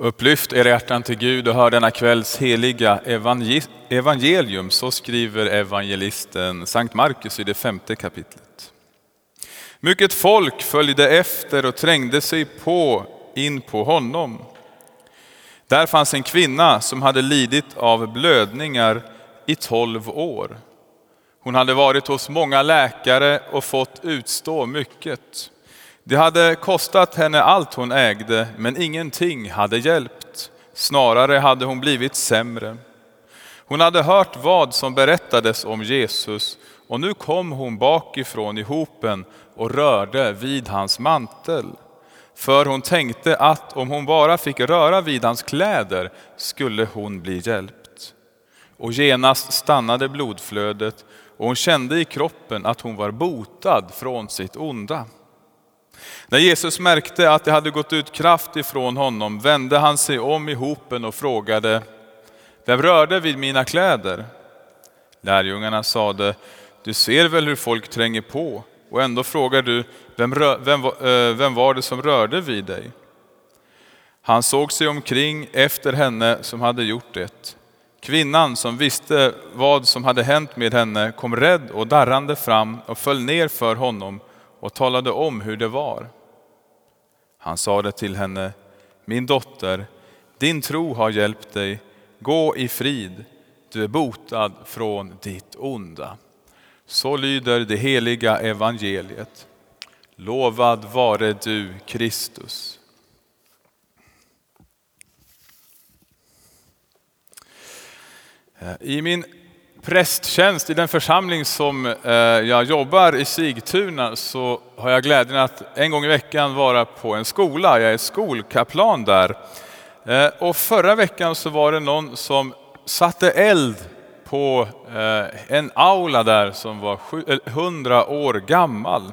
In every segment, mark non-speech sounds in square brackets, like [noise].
Upplyft era hjärtan till Gud och hör denna kvälls heliga evangelium. Så skriver evangelisten Sankt Markus i det femte kapitlet. Mycket folk följde efter och trängde sig på in på honom. Där fanns en kvinna som hade lidit av blödningar i tolv år. Hon hade varit hos många läkare och fått utstå mycket. Det hade kostat henne allt hon ägde, men ingenting hade hjälpt. Snarare hade hon blivit sämre. Hon hade hört vad som berättades om Jesus och nu kom hon bakifrån i hopen och rörde vid hans mantel. För hon tänkte att om hon bara fick röra vid hans kläder skulle hon bli hjälpt. Och genast stannade blodflödet och hon kände i kroppen att hon var botad från sitt onda. När Jesus märkte att det hade gått ut kraft ifrån honom vände han sig om i hopen och frågade, vem rörde vid mina kläder? Lärjungarna sade, du ser väl hur folk tränger på och ändå frågar du, vem, vem, eh, vem var det som rörde vid dig? Han såg sig omkring efter henne som hade gjort det. Kvinnan som visste vad som hade hänt med henne kom rädd och darrande fram och föll ner för honom och talade om hur det var. Han sade till henne, min dotter, din tro har hjälpt dig, gå i frid, du är botad från ditt onda. Så lyder det heliga evangeliet. Lovad vare du Kristus. Eh, I min prästtjänst i den församling som eh, jag jobbar i Sigtuna så har jag glädjen att en gång i veckan vara på en skola. Jag är skolkaplan där. Eh, och förra veckan så var det någon som satte eld på eh, en aula där som var 100 år gammal.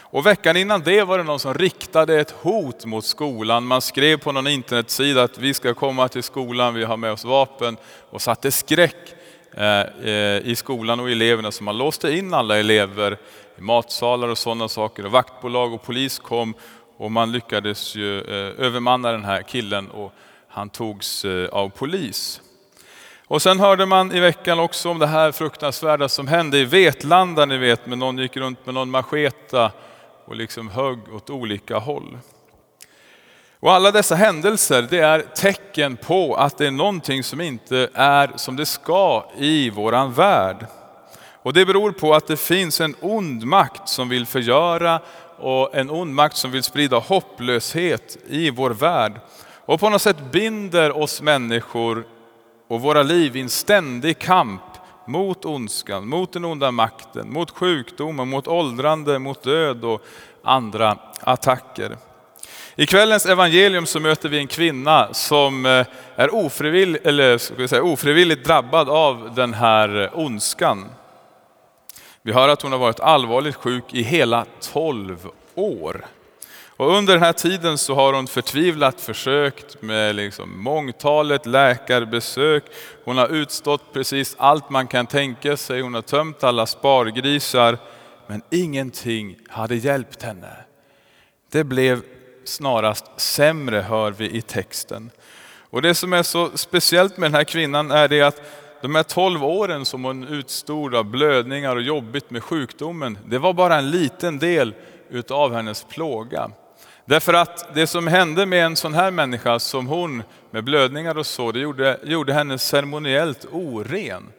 Och veckan innan det var det någon som riktade ett hot mot skolan. Man skrev på någon internetsida att vi ska komma till skolan, vi har med oss vapen och satte skräck Eh, eh, i skolan och eleverna. Så man låste in alla elever i matsalar och sådana saker. Och vaktbolag och polis kom och man lyckades ju eh, övermanna den här killen och han togs av polis. Och sen hörde man i veckan också om det här fruktansvärda som hände i Vetlanda, ni vet, men någon gick runt med någon macheta och liksom högg åt olika håll. Och alla dessa händelser, det är tecken på att det är någonting som inte är som det ska i våran värld. Och det beror på att det finns en ond makt som vill förgöra och en ond makt som vill sprida hopplöshet i vår värld. Och på något sätt binder oss människor och våra liv i en ständig kamp mot ondskan, mot den onda makten, mot sjukdomen, mot åldrande, mot död och andra attacker. I kvällens evangelium så möter vi en kvinna som eh, är ofrivilligt, eller ska vi säga, ofrivilligt drabbad av den här eh, ondskan. Vi hör att hon har varit allvarligt sjuk i hela 12 år. Och under den här tiden så har hon förtvivlat försökt med liksom mångtalet läkarbesök. Hon har utstått precis allt man kan tänka sig. Hon har tömt alla spargrisar. Men ingenting hade hjälpt henne. Det blev snarast sämre hör vi i texten. Och det som är så speciellt med den här kvinnan är det att de här 12 åren som hon utstod av blödningar och jobbigt med sjukdomen, det var bara en liten del utav hennes plåga. Därför att det som hände med en sån här människa som hon med blödningar och så, det gjorde, gjorde henne ceremoniellt oren.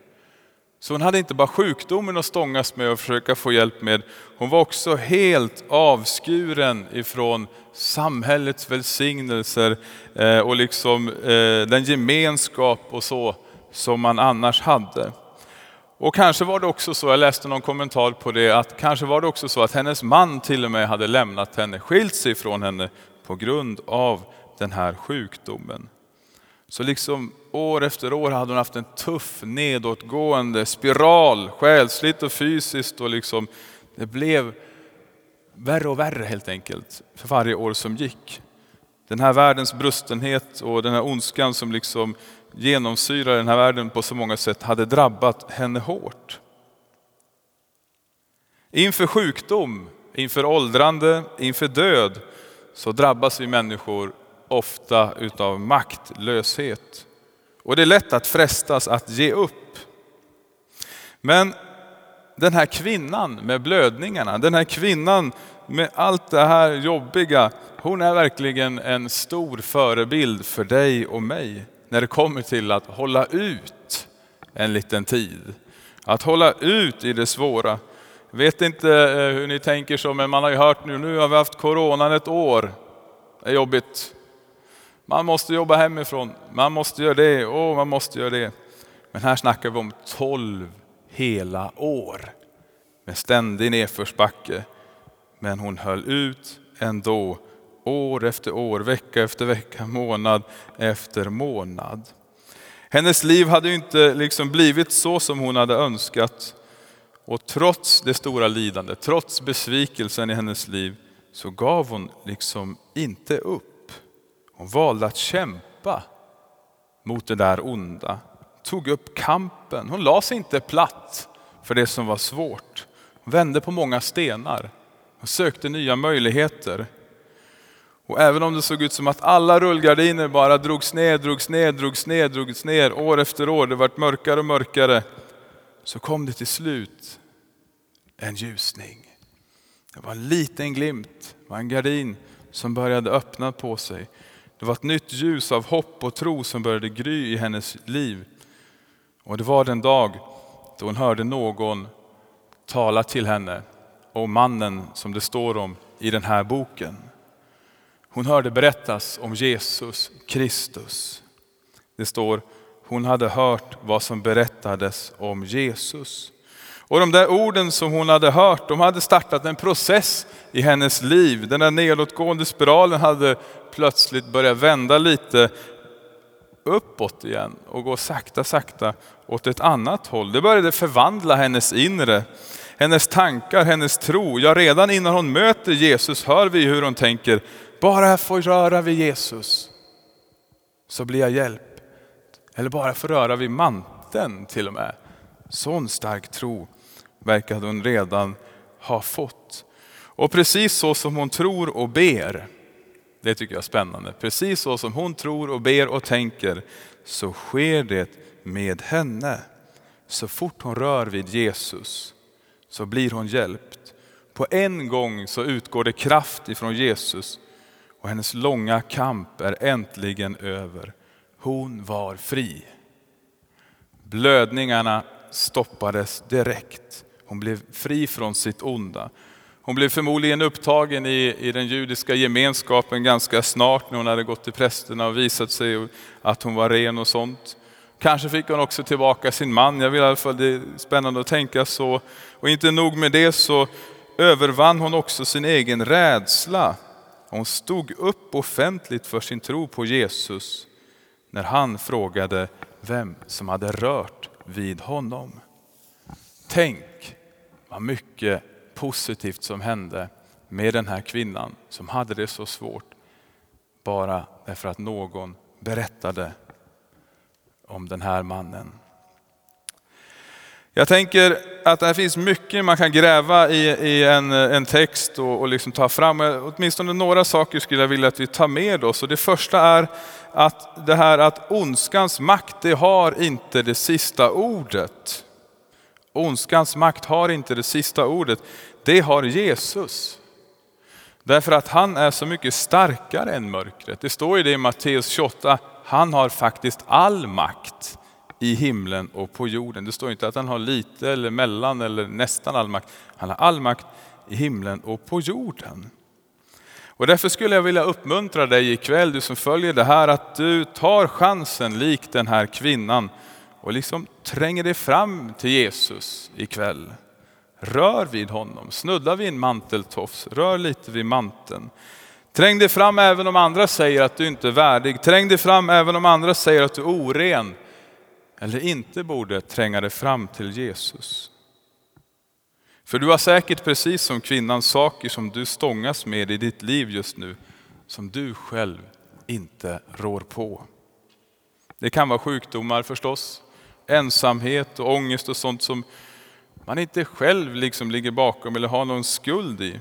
Så hon hade inte bara sjukdomen att stångas med och försöka få hjälp med, hon var också helt avskuren ifrån samhällets välsignelser eh, och liksom eh, den gemenskap och så som man annars hade. Och kanske var det också så, jag läste någon kommentar på det, att kanske var det också så att hennes man till och med hade lämnat henne, skilt sig från henne på grund av den här sjukdomen. Så liksom år efter år hade hon haft en tuff nedåtgående spiral, själsligt och fysiskt. Och liksom, det blev värre och värre helt enkelt för varje år som gick. Den här världens brustenhet och den här ondskan som liksom genomsyrar den här världen på så många sätt hade drabbat henne hårt. Inför sjukdom, inför åldrande, inför död så drabbas vi människor ofta utav maktlöshet. Och det är lätt att frestas att ge upp. Men den här kvinnan med blödningarna, den här kvinnan med allt det här jobbiga, hon är verkligen en stor förebild för dig och mig när det kommer till att hålla ut en liten tid. Att hålla ut i det svåra. Vet inte eh, hur ni tänker så, men man har ju hört nu, nu har vi haft coronan ett år. Det är jobbigt. Man måste jobba hemifrån, man måste göra det och man måste göra det. Men här snackar vi om 12 hela år med ständig nedförsbacke. Men hon höll ut ändå, år efter år, vecka efter vecka, månad efter månad. Hennes liv hade inte liksom blivit så som hon hade önskat. Och trots det stora lidandet, trots besvikelsen i hennes liv, så gav hon liksom inte upp. Hon valde att kämpa mot det där onda. Tog upp kampen. Hon la sig inte platt för det som var svårt. Hon vände på många stenar. Hon sökte nya möjligheter. Och även om det såg ut som att alla rullgardiner bara drogs ner, drogs ner, drogs ner, drogs ner år efter år, det vart mörkare och mörkare, så kom det till slut en ljusning. Det var en liten glimt, det var en gardin som började öppna på sig. Det var ett nytt ljus av hopp och tro som började gry i hennes liv. Och det var den dag då hon hörde någon tala till henne om mannen som det står om i den här boken. Hon hörde berättas om Jesus Kristus. Det står, hon hade hört vad som berättades om Jesus. Och de där orden som hon hade hört, de hade startat en process i hennes liv. Den där nedåtgående spiralen hade plötsligt börjat vända lite uppåt igen och gå sakta, sakta åt ett annat håll. Det började förvandla hennes inre, hennes tankar, hennes tro. Ja, redan innan hon möter Jesus hör vi hur hon tänker, bara jag får röra vid Jesus så blir jag hjälpt. Eller bara får röra vid manteln till och med. Sån stark tro verkade hon redan ha fått. Och precis så som hon tror och ber, det tycker jag är spännande. Precis så som hon tror och ber och tänker så sker det med henne. Så fort hon rör vid Jesus så blir hon hjälpt. På en gång så utgår det kraft ifrån Jesus och hennes långa kamp är äntligen över. Hon var fri. Blödningarna stoppades direkt. Hon blev fri från sitt onda. Hon blev förmodligen upptagen i, i den judiska gemenskapen ganska snart när hon hade gått till prästerna och visat sig att hon var ren och sånt. Kanske fick hon också tillbaka sin man, jag vill i alla fall, det är spännande att tänka så. Och inte nog med det så övervann hon också sin egen rädsla. Hon stod upp offentligt för sin tro på Jesus när han frågade vem som hade rört vid honom. Tänk var mycket positivt som hände med den här kvinnan som hade det så svårt bara därför att någon berättade om den här mannen. Jag tänker att det finns mycket man kan gräva i, i en, en text och, och liksom ta fram. Åtminstone några saker skulle jag vilja att vi tar med oss. Och det första är att det här att ondskans makt, det har inte det sista ordet. Ondskans makt har inte det sista ordet. Det har Jesus. Därför att han är så mycket starkare än mörkret. Det står ju det i Matteus 28, han har faktiskt all makt i himlen och på jorden. Det står inte att han har lite eller mellan eller nästan all makt. Han har all makt i himlen och på jorden. Och därför skulle jag vilja uppmuntra dig ikväll, du som följer det här, att du tar chansen lik den här kvinnan och liksom tränger dig fram till Jesus ikväll. Rör vid honom, snudda vid en manteltofs, rör lite vid manteln. Träng dig fram även om andra säger att du inte är värdig. Träng dig fram även om andra säger att du är oren eller inte borde tränga dig fram till Jesus. För du har säkert precis som kvinnan saker som du stångas med i ditt liv just nu, som du själv inte rår på. Det kan vara sjukdomar förstås, ensamhet och ångest och sånt som man inte själv liksom ligger bakom eller har någon skuld i.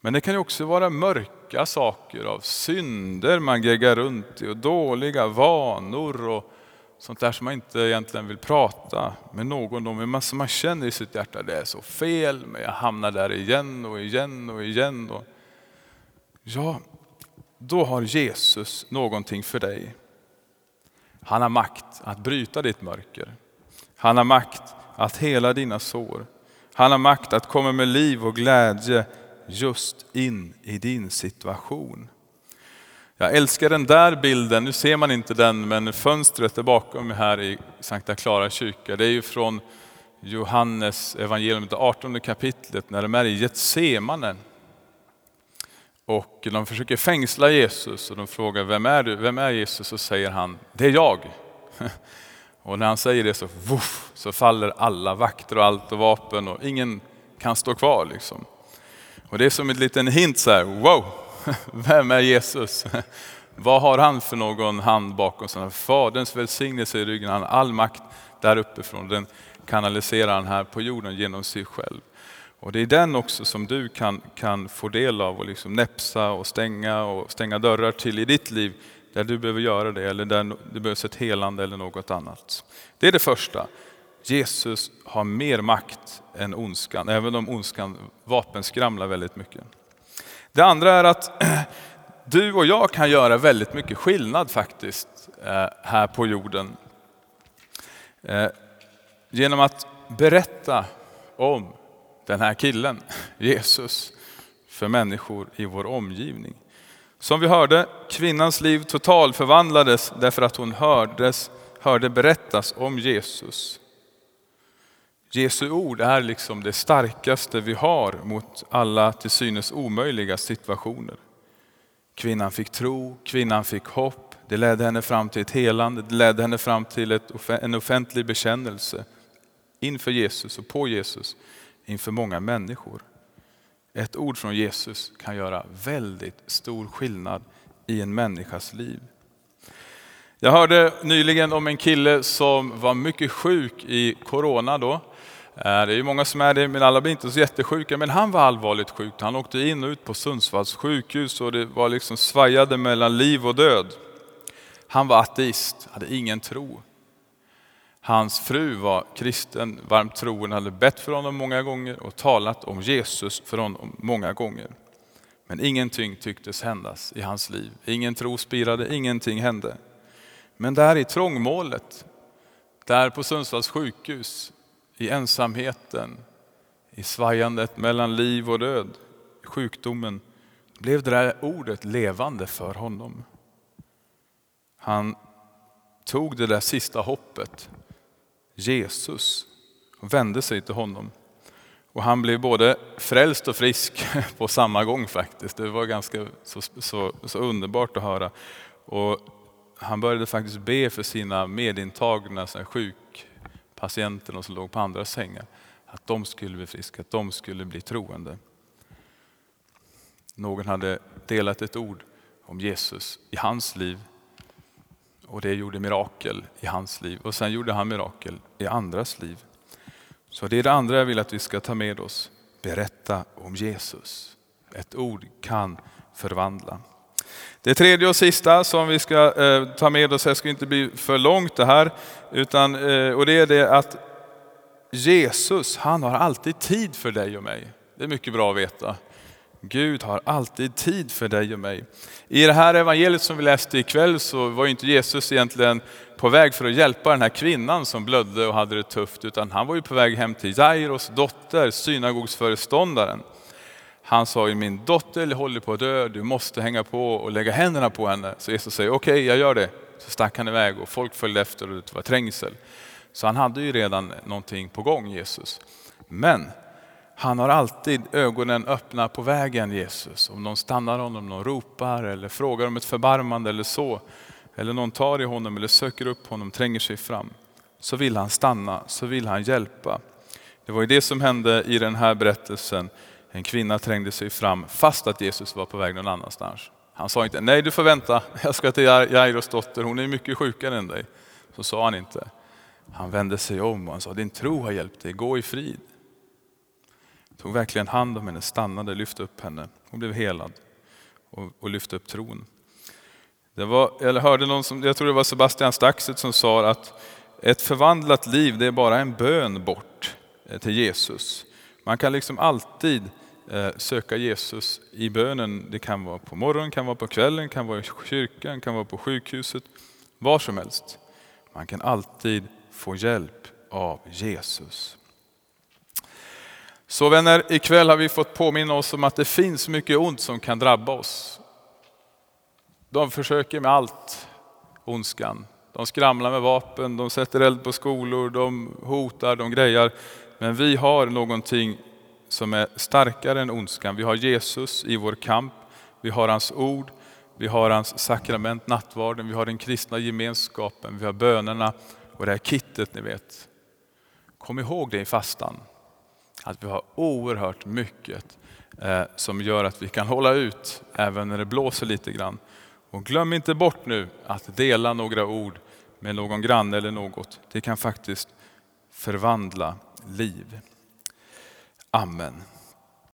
Men det kan också vara mörka saker, av synder man geggar runt i och dåliga vanor och sånt där som man inte egentligen vill prata med någon om. Men som man känner i sitt hjärta, det är så fel, men jag hamnar där igen och igen och igen. Och ja, då har Jesus någonting för dig. Han har makt att bryta ditt mörker. Han har makt att hela dina sår. Han har makt att komma med liv och glädje just in i din situation. Jag älskar den där bilden, nu ser man inte den, men fönstret är bakom mig här i Sankta Clara kyrka. Det är ju från Johannes evangelium, det 18 kapitlet, när de är i Getsemane. Och de försöker fängsla Jesus och de frågar, vem är du? Vem är Jesus? Och säger han, det är jag. [laughs] Och när han säger det så, vuff, så faller alla vakter och allt och vapen och ingen kan stå kvar. Liksom. Och det är som en liten hint så här, wow, [laughs] vem är Jesus? [laughs] Vad har han för någon hand bakom sig? Faderns välsignelse i ryggen, han har all makt där uppifrån. Den kanaliserar han här på jorden genom sig själv. Och det är den också som du kan, kan få del av och liksom näpsa och stänga och stänga dörrar till i ditt liv där du behöver göra det eller där det behövs ett helande eller något annat. Det är det första. Jesus har mer makt än ondskan, även om ondskan vapenskramlar väldigt mycket. Det andra är att [clears throat] du och jag kan göra väldigt mycket skillnad faktiskt eh, här på jorden. Eh, genom att berätta om den här killen, Jesus, för människor i vår omgivning. Som vi hörde, kvinnans liv totalförvandlades därför att hon hördes, hörde berättas om Jesus. Jesu ord är liksom det starkaste vi har mot alla till synes omöjliga situationer. Kvinnan fick tro, kvinnan fick hopp, det ledde henne fram till ett helande, det ledde henne fram till ett, en offentlig bekännelse inför Jesus och på Jesus inför många människor. Ett ord från Jesus kan göra väldigt stor skillnad i en människas liv. Jag hörde nyligen om en kille som var mycket sjuk i corona då. Eh, det är ju många som är det, men alla blir inte så jättesjuka. Men han var allvarligt sjuk. Han åkte in och ut på Sundsvalls sjukhus och det var liksom svajade mellan liv och död. Han var ateist, hade ingen tro. Hans fru var kristen, varmt troende, hade bett för honom många gånger och talat om Jesus för honom många gånger. Men ingenting tycktes händas i hans liv. Ingen tro spirade, ingenting hände. Men där i trångmålet, där på Sundsvalls sjukhus, i ensamheten, i svajandet mellan liv och död, sjukdomen, blev det där ordet levande för honom. Han tog det där sista hoppet Jesus och vände sig till honom. Och han blev både frälst och frisk [laughs] på samma gång faktiskt. Det var ganska så, så, så underbart att höra. Och han började faktiskt be för sina medintagna sjukpatienter som låg på andra sängar. Att de skulle bli friska, att de skulle bli troende. Någon hade delat ett ord om Jesus i hans liv och det gjorde mirakel i hans liv. Och sen gjorde han mirakel i andras liv. Så det är det andra jag vill att vi ska ta med oss. Berätta om Jesus. Ett ord kan förvandla. Det tredje och sista som vi ska eh, ta med oss, det ska inte bli för långt det här, utan, eh, och det är det att Jesus, han har alltid tid för dig och mig. Det är mycket bra att veta. Gud har alltid tid för dig och mig. I det här evangeliet som vi läste ikväll så var inte Jesus egentligen på väg för att hjälpa den här kvinnan som blödde och hade det tufft, utan han var ju på väg hem till Jairos dotter, synagogsföreståndaren. Han sa ju min dotter håller på att dö, du måste hänga på och lägga händerna på henne. Så Jesus säger okej, okay, jag gör det. Så stack han iväg och folk följde efter och det var trängsel. Så han hade ju redan någonting på gång Jesus. Men han har alltid ögonen öppna på vägen Jesus. Om någon stannar honom, någon ropar eller frågar om ett förbarmande eller så. Eller någon tar i honom eller söker upp honom, tränger sig fram. Så vill han stanna, så vill han hjälpa. Det var ju det som hände i den här berättelsen. En kvinna trängde sig fram fast att Jesus var på väg någon annanstans. Han sa inte, nej du får vänta, jag ska till Jairos dotter, hon är mycket sjukare än dig. Så sa han inte. Han vände sig om och han sa, din tro har hjälpt dig, gå i frid tog verkligen hand om henne, stannade, lyfte upp henne. Hon blev helad. och, och lyfte upp tron. Det var, jag hörde någon som, jag tror det var Sebastian Staxet som sa att ett förvandlat liv det är bara en bön bort eh, till Jesus. Man kan liksom alltid eh, söka Jesus i bönen. Det kan vara på morgonen, kan vara på kvällen, kan vara i kyrkan, kan vara på sjukhuset. Var som helst. Man kan alltid få hjälp av Jesus. Så vänner, ikväll har vi fått påminna oss om att det finns mycket ont som kan drabba oss. De försöker med allt, ondskan. De skramlar med vapen, de sätter eld på skolor, de hotar, de grejar. Men vi har någonting som är starkare än ondskan. Vi har Jesus i vår kamp, vi har hans ord, vi har hans sakrament, nattvarden, vi har den kristna gemenskapen, vi har bönerna och det här kittet ni vet. Kom ihåg det i fastan, att vi har oerhört mycket eh, som gör att vi kan hålla ut även när det blåser lite grann. Och glöm inte bort nu att dela några ord med någon granne eller något. Det kan faktiskt förvandla liv. Amen.